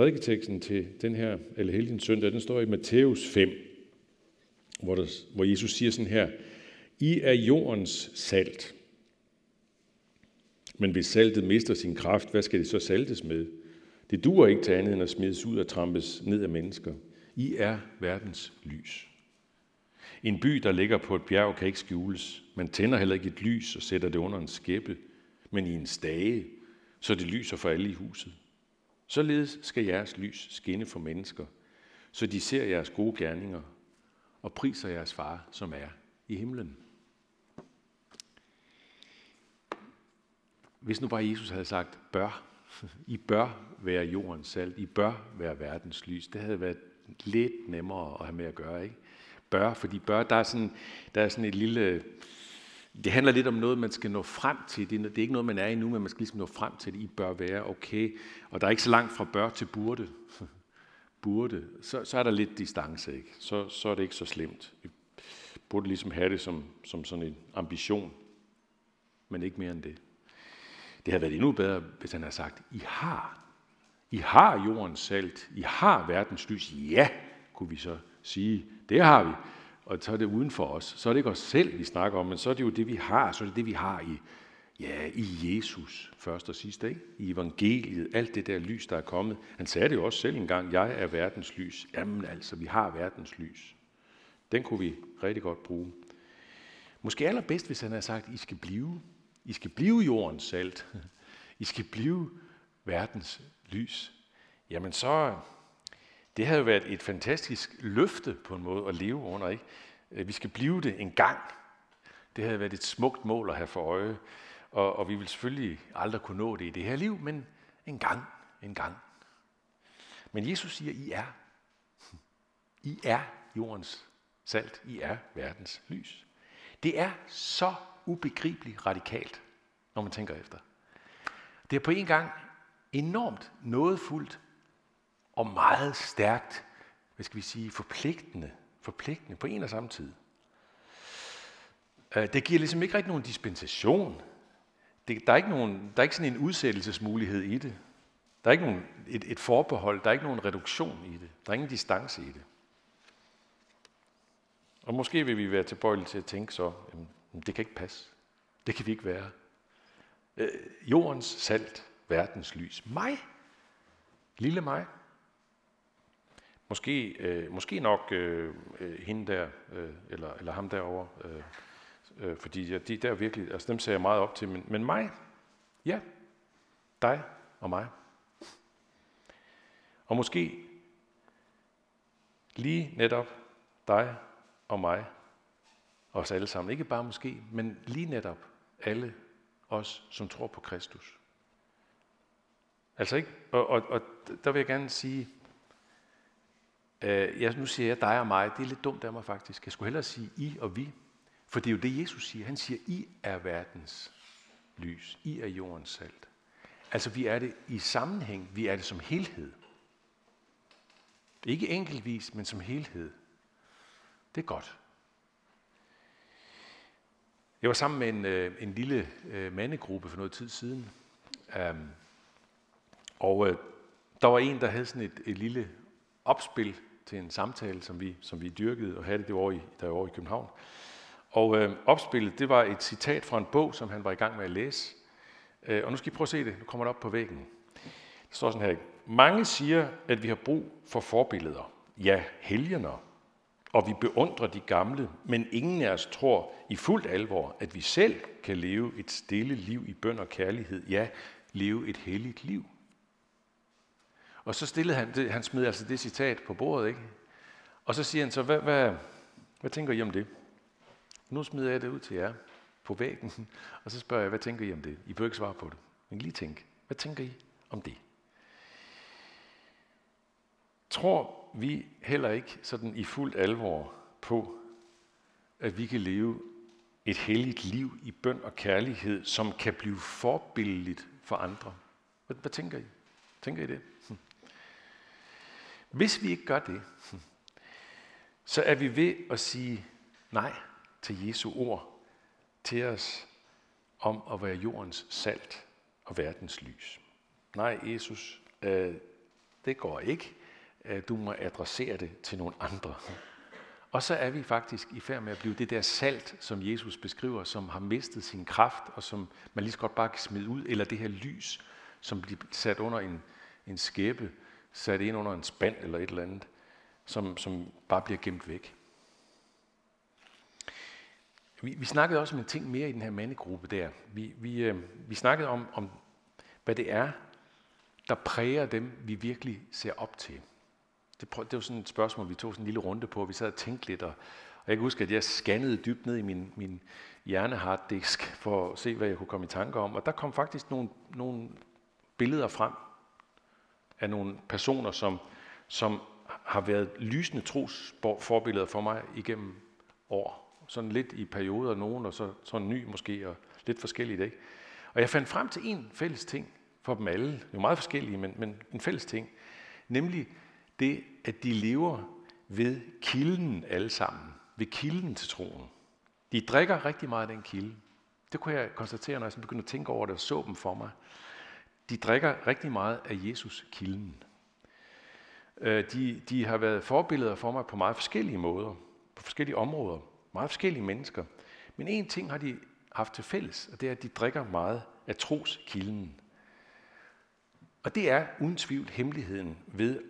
prædiketeksten til den her Allehelgens søndag, den står i Matthæus 5, hvor, der, hvor Jesus siger sådan her, I er jordens salt. Men hvis saltet mister sin kraft, hvad skal det så saltes med? Det duer ikke til andet end at smides ud og trampes ned af mennesker. I er verdens lys. En by, der ligger på et bjerg, kan ikke skjules. Man tænder heller ikke et lys og sætter det under en skæppe, men i en stage, så det lyser for alle i huset. Således skal jeres lys skinne for mennesker, så de ser jeres gode gerninger og priser jeres far, som er i himlen. Hvis nu bare Jesus havde sagt, bør, I bør være jordens salt, I bør være verdens lys, det havde været lidt nemmere at have med at gøre, ikke? Bør, fordi bør, der er sådan, der er sådan et lille, det handler lidt om noget, man skal nå frem til. Det er, det er ikke noget, man er i nu, men man skal ligesom nå frem til at I bør være okay. Og der er ikke så langt fra bør til burde. burde. Så, så er der lidt distance, ikke? Så, så er det ikke så slemt. Vi burde ligesom have det som, som sådan en ambition, men ikke mere end det. Det havde været endnu bedre, hvis han havde sagt, I har. I har jordens salt. I har verdens lys. Ja, kunne vi så sige. Det har vi. Og så er det uden for os. Så er det ikke os selv, vi snakker om, men så er det jo det, vi har. Så er det det, vi har i, ja, i Jesus først og sidst. Ikke? I evangeliet. Alt det der lys, der er kommet. Han sagde det jo også selv engang. Jeg er verdens lys. Jamen altså, vi har verdens lys. Den kunne vi rigtig godt bruge. Måske allerbedst, hvis han havde sagt, I skal blive. I skal blive jordens salt. I skal blive verdens lys. Jamen så, det havde jo været et fantastisk løfte på en måde at leve under. Ikke? Øh, vi skal blive det en gang. Det havde været et smukt mål at have for øje. Og, og vi vil selvfølgelig aldrig kunne nå det i det her liv, men en gang, en gang. Men Jesus siger, I er. I er jordens salt. I er verdens lys. Det er så ubegribeligt radikalt, når man tænker efter. Det er på en gang enormt nådefuldt og meget stærkt, hvad skal vi sige, forpligtende, forpligtende på en og samme tid. Øh, det giver ligesom ikke rigtig nogen dispensation. Det, der, er ikke nogen, der er ikke sådan en udsættelsesmulighed i det. Der er ikke nogen, et, et forbehold, der er ikke nogen reduktion i det. Der er ingen distance i det. Og måske vil vi være tilbøjelige til at tænke så, jamen, det kan ikke passe. Det kan vi ikke være. Øh, jordens salt, verdens lys. Mig. Lille mig. Måske, øh, måske nok øh, øh, hende der, øh, eller, eller ham derovre, øh, øh, fordi ja, de der virkelig, altså dem ser jeg meget op til, men, men mig, ja, dig og mig. Og måske lige netop dig og mig, os alle sammen. Ikke bare måske, men lige netop alle os, som tror på Kristus. Altså ikke, og, og, og der vil jeg gerne sige, øh, jeg, nu siger jeg dig og mig, det er lidt dumt af mig faktisk. Jeg skulle hellere sige I og vi, for det er jo det, Jesus siger. Han siger, I er verdens lys. I er jordens salt. Altså vi er det i sammenhæng, vi er det som helhed. Ikke enkeltvis, men som helhed. Det er godt. Jeg var sammen med en, øh, en lille øh, mandegruppe for noget tid siden. Um, og øh, der var en, der havde sådan et, et lille opspil til en samtale, som vi, som vi dyrkede og havde det, over i, derovre i København. Og øh, opspillet, det var et citat fra en bog, som han var i gang med at læse. Øh, og nu skal I prøve at se det. Nu kommer det op på væggen. Det står sådan her. Mange siger, at vi har brug for forbilleder. Ja, helgener. Og vi beundrer de gamle, men ingen af os tror i fuldt alvor, at vi selv kan leve et stille liv i bøn og kærlighed. Ja, leve et helligt liv. Og så stillede han, det, han smed altså det citat på bordet, ikke? Og så siger han så, hvad, hvad, hvad tænker I om det? Nu smider jeg det ud til jer på væggen, og så spørger jeg, hvad tænker I om det? I bør ikke svare på det, men lige tænk, hvad tænker I om det? Tror vi heller ikke sådan i fuldt alvor på, at vi kan leve et helligt liv i bøn og kærlighed, som kan blive forbilledligt for andre? Hvad, hvad tænker I? Tænker I det? Hvis vi ikke gør det, så er vi ved at sige nej til Jesu ord til os om at være jordens salt og verdens lys. Nej, Jesus, øh, Det går ikke. Øh, du må adressere det til nogle andre. Og så er vi faktisk i færd med at blive det der salt, som Jesus beskriver, som har mistet sin kraft, og som man lige så godt bare kan smide ud, eller det her lys, som bliver sat under en, en skæbe, sat ind under en spand eller et eller andet, som, som bare bliver gemt væk. Vi, vi snakkede også om en ting mere i den her mandegruppe der. Vi, vi, øh, vi snakkede om, om, hvad det er, der præger dem, vi virkelig ser op til. Det, det var sådan et spørgsmål, vi tog sådan en lille runde på. Vi sad og tænkte lidt, og, og jeg kan huske, at jeg scannede dybt ned i min, min hjerneharddisk for at se, hvad jeg kunne komme i tanke om. Og der kom faktisk nogle, nogle billeder frem af nogle personer, som, som har været lysende trosforbilleder for mig igennem år. Sådan lidt i perioder nogen, og så sådan ny måske, og lidt forskelligt. Ikke? Og jeg fandt frem til en fælles ting for dem alle. Jo er meget forskellige, men, men en fælles ting. Nemlig det, at de lever ved kilden alle sammen. Ved kilden til troen. De drikker rigtig meget af den kilde. Det kunne jeg konstatere, når jeg begyndte at tænke over det og så dem for mig. De drikker rigtig meget af Jesus kilden. Øh, de, de har været forbilleder for mig på meget forskellige måder, på forskellige områder, meget forskellige mennesker. Men en ting har de haft til fælles, og det er, at de drikker meget af troskilden. Og det er uden tvivl hemmeligheden ved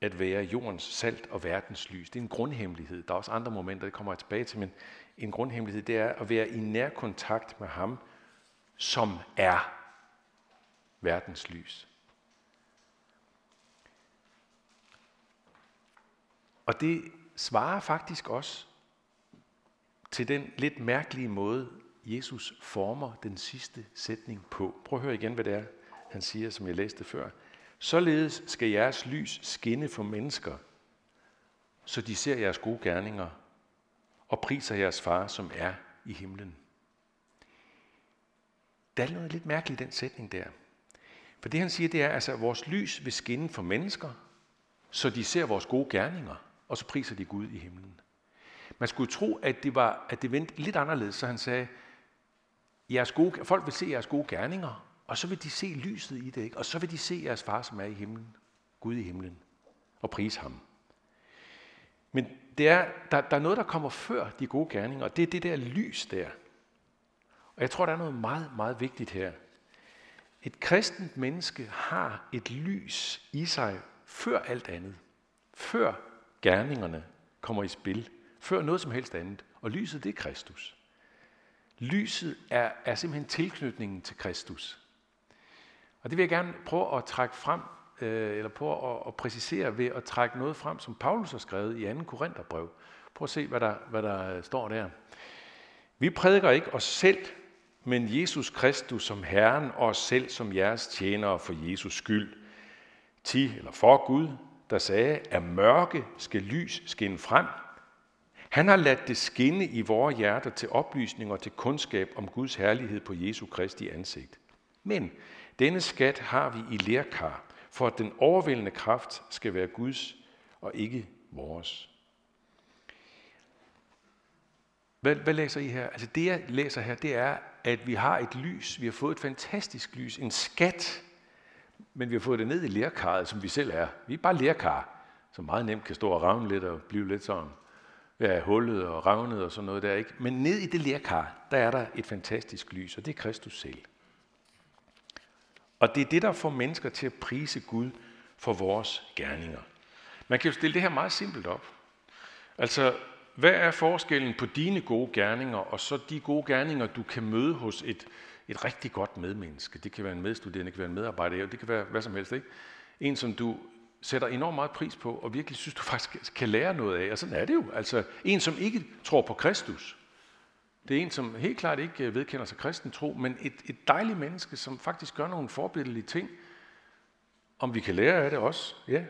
at være jordens salt og verdens lys. Det er en grundhemmelighed. Der er også andre momenter, det kommer jeg tilbage til, men en grundhemmelighed, det er at være i nær kontakt med ham, som er verdens lys. Og det svarer faktisk også til den lidt mærkelige måde, Jesus former den sidste sætning på. Prøv at høre igen, hvad det er, han siger, som jeg læste før. Således skal jeres lys skinne for mennesker, så de ser jeres gode gerninger og priser jeres far, som er i himlen. Der er noget lidt mærkeligt i den sætning der. For det han siger, det er, altså, at vores lys vil skinne for mennesker, så de ser vores gode gerninger, og så priser de Gud i himlen. Man skulle tro, at det, var, at det vendte lidt anderledes, så han sagde, jeres gode, folk vil se jeres gode gerninger, og så vil de se lyset i det, ikke? og så vil de se jeres far, som er i himlen, Gud i himlen, og prise ham. Men det er, der, der er noget, der kommer før de gode gerninger, og det er det der lys der. Og jeg tror, der er noget meget, meget vigtigt her. Et kristent menneske har et lys i sig før alt andet. Før gerningerne kommer i spil. Før noget som helst andet. Og lyset, det er Kristus. Lyset er, er simpelthen tilknytningen til Kristus. Og det vil jeg gerne prøve at trække frem, øh, eller prøve at, at præcisere ved at trække noget frem, som Paulus har skrevet i 2. Korintherbrev. Prøv at se, hvad der, hvad der står der. Vi prædiker ikke os selv, men Jesus Kristus som Herren og os selv som jeres tjenere for Jesus skyld. Ti eller for Gud, der sagde, at mørke skal lys skinne frem. Han har ladt det skinne i vores hjerter til oplysning og til kundskab om Guds herlighed på Jesu Kristi ansigt. Men denne skat har vi i lærkar, for at den overvældende kraft skal være Guds og ikke vores. Hvad, hvad læser I her? Altså det, jeg læser her, det er, at vi har et lys. Vi har fået et fantastisk lys, en skat, men vi har fået det ned i lærkaret, som vi selv er. Vi er bare lærkar, som meget nemt kan stå og ravne lidt og blive lidt sådan ja, hullet og ravnet og sådan noget der. Ikke? Men ned i det lærkar, der er der et fantastisk lys, og det er Kristus selv. Og det er det, der får mennesker til at prise Gud for vores gerninger. Man kan jo stille det her meget simpelt op. Altså, hvad er forskellen på dine gode gerninger, og så de gode gerninger, du kan møde hos et, et rigtig godt medmenneske? Det kan være en medstuderende, det kan være en medarbejder, det kan være hvad som helst. Ikke? En, som du sætter enormt meget pris på, og virkelig synes, du faktisk kan lære noget af. Og sådan er det jo. Altså, en, som ikke tror på Kristus, det er en, som helt klart ikke øh, vedkender sig kristen tro, men et, et dejligt menneske, som faktisk gør nogle forbilledlige ting. Om vi kan lære af det også, ja.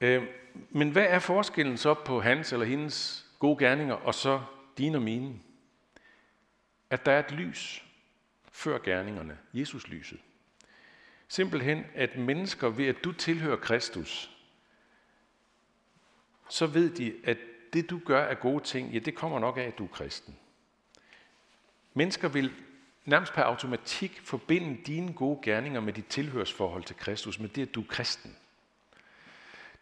Øh, men hvad er forskellen så på hans eller hendes gode gerninger, og så dine og mine? At der er et lys før gerningerne, Jesus lyset. Simpelthen, at mennesker ved, at du tilhører Kristus, så ved de, at det du gør af gode ting, ja, det kommer nok af, at du er kristen. Mennesker vil nærmest per automatik forbinde dine gode gerninger med dit tilhørsforhold til Kristus, med det, at du er kristen.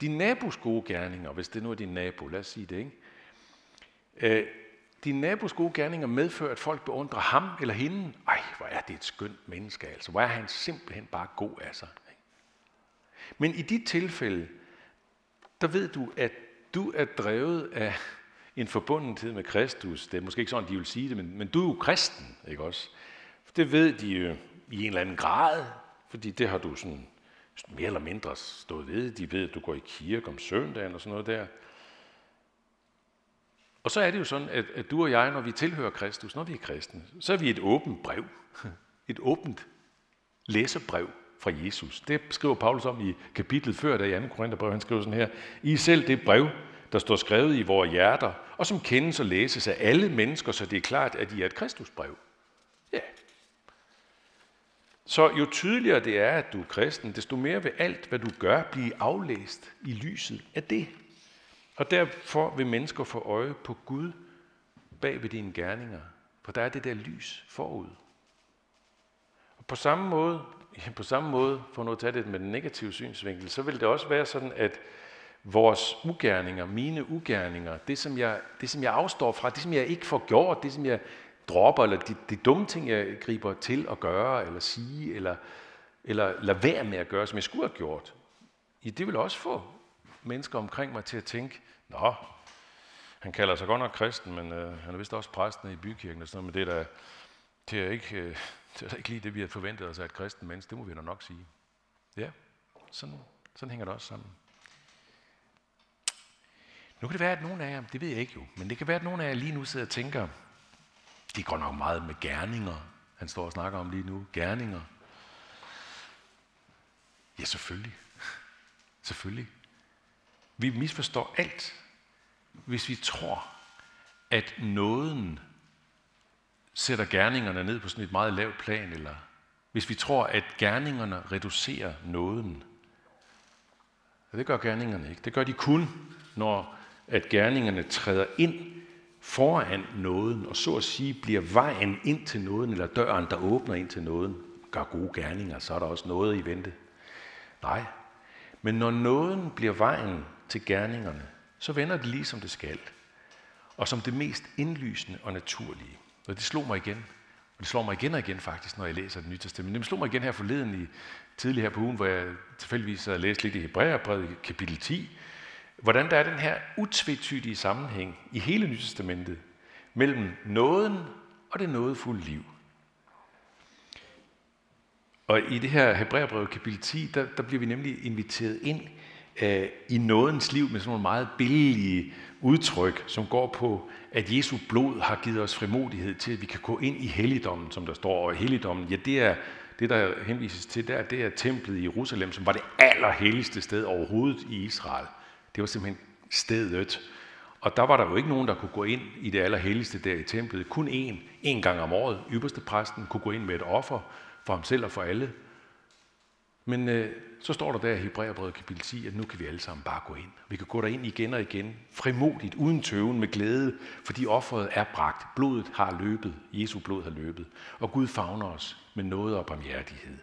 Din nabos gode gerninger, hvis det nu er din nabo, lad os sige det, ikke? Øh, din nabos gode gerninger medfører, at folk beundrer ham eller hende. Ej, hvor er det et skønt menneske, altså. Hvor er han simpelthen bare god altså, af sig. Men i dit tilfælde, der ved du, at du er drevet af en forbundethed med Kristus. Det er måske ikke sådan, de vil sige det, men, men du er jo kristen, ikke også? Det ved de jo i en eller anden grad, fordi det har du sådan mere eller mindre stået ved. De ved, at du går i kirke om søndagen og sådan noget der. Og så er det jo sådan, at, at du og jeg, når vi tilhører Kristus, når vi er kristne, så er vi et åbent brev. Et åbent læserbrev fra Jesus. Det skriver Paulus om i kapitlet før, der i 2. Korintherbrev, han skriver sådan her. I selv det brev, der står skrevet i vores hjerter, og som kendes og læses af alle mennesker, så det er klart, at I er et Kristusbrev. Ja. Så jo tydeligere det er, at du er kristen, desto mere vil alt, hvad du gør, blive aflæst i lyset af det. Og derfor vil mennesker få øje på Gud bag ved dine gerninger, for der er det der lys forud. Og på samme måde, ja, på samme måde, for nu at tage det med den negative synsvinkel, så vil det også være sådan, at vores ugerninger, mine ugerninger, det som, jeg, det som jeg afstår fra, det som jeg ikke får gjort, det som jeg dropper, eller de, de dumme ting, jeg griber til at gøre, eller sige, eller, eller lade være med at gøre, som jeg skulle have gjort, ja, det vil også få mennesker omkring mig til at tænke, nå, han kalder sig godt nok kristen, men øh, han er vist også præsten i bykirken og sådan noget, men det er da, det er ikke, øh, det er ikke lige det, vi har forventet os af et kristen menneske, det må vi da nok sige. Ja, sådan, sådan hænger det også sammen. Nu kan det være, at nogle af jer, det ved jeg ikke jo, men det kan være, at nogle af jer lige nu sidder og tænker, det går nok meget med gerninger. Han står og snakker om lige nu. Gerninger. Ja, selvfølgelig. Selvfølgelig. Vi misforstår alt, hvis vi tror, at nåden sætter gerningerne ned på sådan et meget lavt plan, eller hvis vi tror, at gerningerne reducerer nåden. Ja, det gør gerningerne ikke. Det gør de kun, når at gerningerne træder ind foran nåden, og så at sige bliver vejen ind til nåden, eller døren, der åbner ind til nåden, gør gode gerninger, så er der også noget i vente. Nej, men når nåden bliver vejen til gerningerne, så vender det lige som det skal. Og som det mest indlysende og naturlige. Og det slog mig igen. Og det slår mig igen og igen faktisk, når jeg læser det nye testament. Det slog mig igen her forleden i tidligere her på ugen, hvor jeg tilfældigvis havde læst lidt i Hebræerbrevet kapitel 10, hvordan der er den her utvetydige sammenhæng i hele Nytestamentet mellem nåden og det nådefulde liv. Og i det her Hebræerbrev kapitel 10, der, der bliver vi nemlig inviteret ind øh, i nådens liv med sådan nogle meget billige udtryk, som går på, at Jesu blod har givet os frimodighed til, at vi kan gå ind i helligdommen, som der står. Og helligdommen, ja, det er det, der henvises til der, det er templet i Jerusalem, som var det allerhelligste sted overhovedet i Israel. Det var simpelthen stedet. Og der var der jo ikke nogen, der kunne gå ind i det allerhelligste der i templet. Kun én, en gang om året, ypperste præsten, kunne gå ind med et offer for ham selv og for alle. Men øh, så står der der i Hebræerbrevet kapitel 10, at nu kan vi alle sammen bare gå ind. Vi kan gå derind igen og igen, frimodigt, uden tøven, med glæde, fordi offeret er bragt. Blodet har løbet. Jesu blod har løbet. Og Gud favner os med noget og barmhjertighed.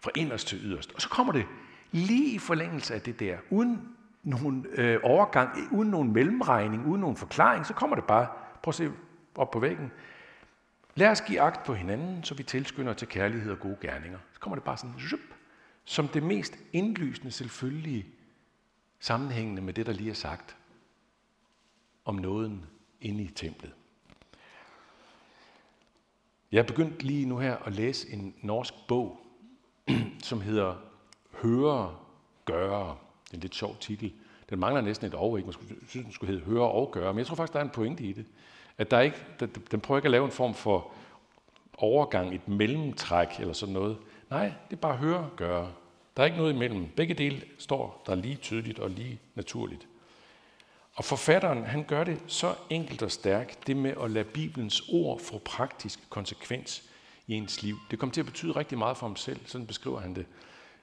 Fra inderst til yderst. Og så kommer det lige i forlængelse af det der, uden nogen øh, overgang, uden nogen mellemregning, uden nogen forklaring, så kommer det bare, prøv at se op på væggen, lad os give agt på hinanden, så vi tilskynder til kærlighed og gode gerninger. Så kommer det bare sådan, zup, som det mest indlysende, selvfølgelige, sammenhængende med det, der lige er sagt om nåden inde i templet. Jeg er begyndt lige nu her at læse en norsk bog, som hedder Høre, gøre en lidt sjov titel. Den mangler næsten et over, ikke? Man skulle, synes, den skulle hedde høre og gøre, men jeg tror faktisk, der er en pointe i det. At der ikke, den prøver ikke at lave en form for overgang, et mellemtræk eller sådan noget. Nej, det er bare høre og gøre. Der er ikke noget imellem. Begge dele står der lige tydeligt og lige naturligt. Og forfatteren, han gør det så enkelt og stærkt, det med at lade Bibelens ord få praktisk konsekvens i ens liv. Det kommer til at betyde rigtig meget for ham selv, sådan beskriver han det.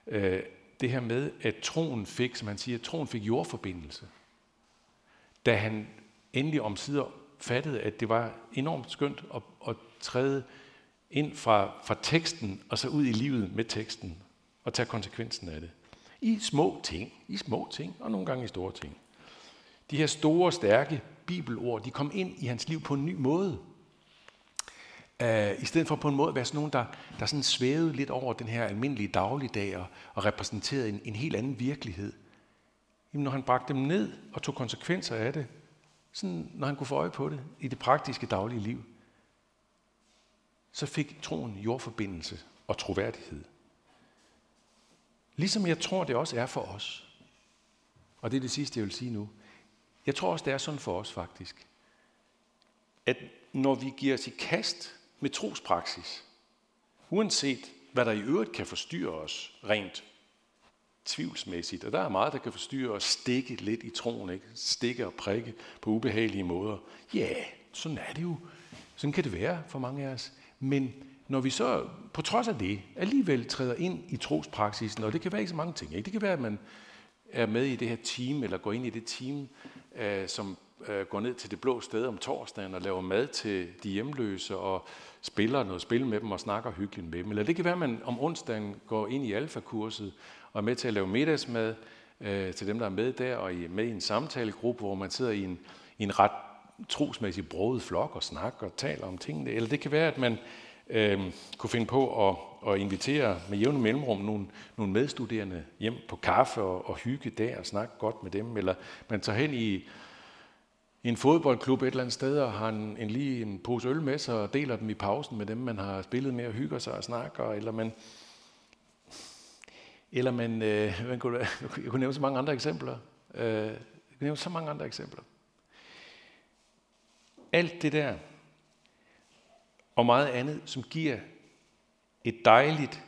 Øh, det her med, at troen fik, som han siger, troen fik jordforbindelse. Da han endelig om sider fattede, at det var enormt skønt at, at træde ind fra, fra teksten og så ud i livet med teksten og tage konsekvensen af det. I små ting, i små ting og nogle gange i store ting. De her store, stærke bibelord, de kom ind i hans liv på en ny måde. Uh, I stedet for på en måde at være sådan nogen, der, der sådan svævede lidt over den her almindelige dagligdag og, og repræsenterede en, en helt anden virkelighed. Jamen, når han bragte dem ned og tog konsekvenser af det, sådan, når han kunne få øje på det i det praktiske daglige liv, så fik troen jordforbindelse og troværdighed. Ligesom jeg tror, det også er for os. Og det er det sidste, jeg vil sige nu. Jeg tror også, det er sådan for os faktisk. At når vi giver os i kast med trospraksis, uanset hvad der i øvrigt kan forstyrre os rent tvivlsmæssigt, og der er meget, der kan forstyrre os stikke lidt i troen, ikke? stikke og prikke på ubehagelige måder. Ja, sådan er det jo. Sådan kan det være for mange af os. Men når vi så på trods af det alligevel træder ind i trospraksisen, og det kan være ikke så mange ting. Ikke? Det kan være, at man er med i det her team, eller går ind i det team, øh, som øh, går ned til det blå sted om torsdagen og laver mad til de hjemløse og spiller noget spil med dem og snakker hyggeligt med dem. Eller det kan være, at man om onsdagen går ind i alfakurset og er med til at lave middagsmad øh, til dem, der er med der, og I er med i en samtalegruppe, hvor man sidder i en, i en ret trosmæssig broet flok og snakker og taler om tingene. Eller det kan være, at man øh, kunne finde på at, at invitere med jævne mellemrum nogle, nogle medstuderende hjem på kaffe og, og hygge der og snakke godt med dem. Eller man tager hen i, i en fodboldklub et eller andet sted og har en, en lige en pose øl med sig og deler dem i pausen med dem, man har spillet med og hygger sig og snakker. Eller man, eller man, øh, man kunne, jeg kunne nævne så mange andre eksempler. Øh, jeg kunne nævne så mange andre eksempler. Alt det der, og meget andet, som giver et dejligt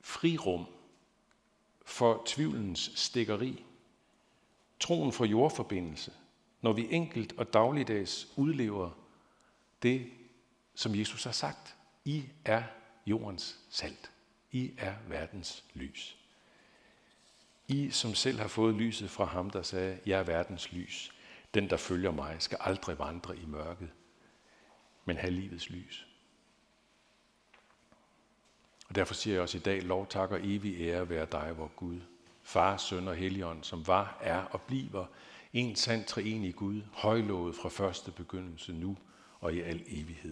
frirum for tvivlens stikkeri. Troen for jordforbindelse, når vi enkelt og dagligdags udlever det, som Jesus har sagt. I er jordens salt. I er verdens lys. I, som selv har fået lyset fra ham, der sagde, jeg er verdens lys. Den, der følger mig, skal aldrig vandre i mørket, men have livets lys. Og derfor siger jeg også i dag, lov, tak og evig ære være dig, vor Gud, Far, Søn og Helligånd, som var, er og bliver en sand treenig Gud, højlovet fra første begyndelse nu og i al evighed.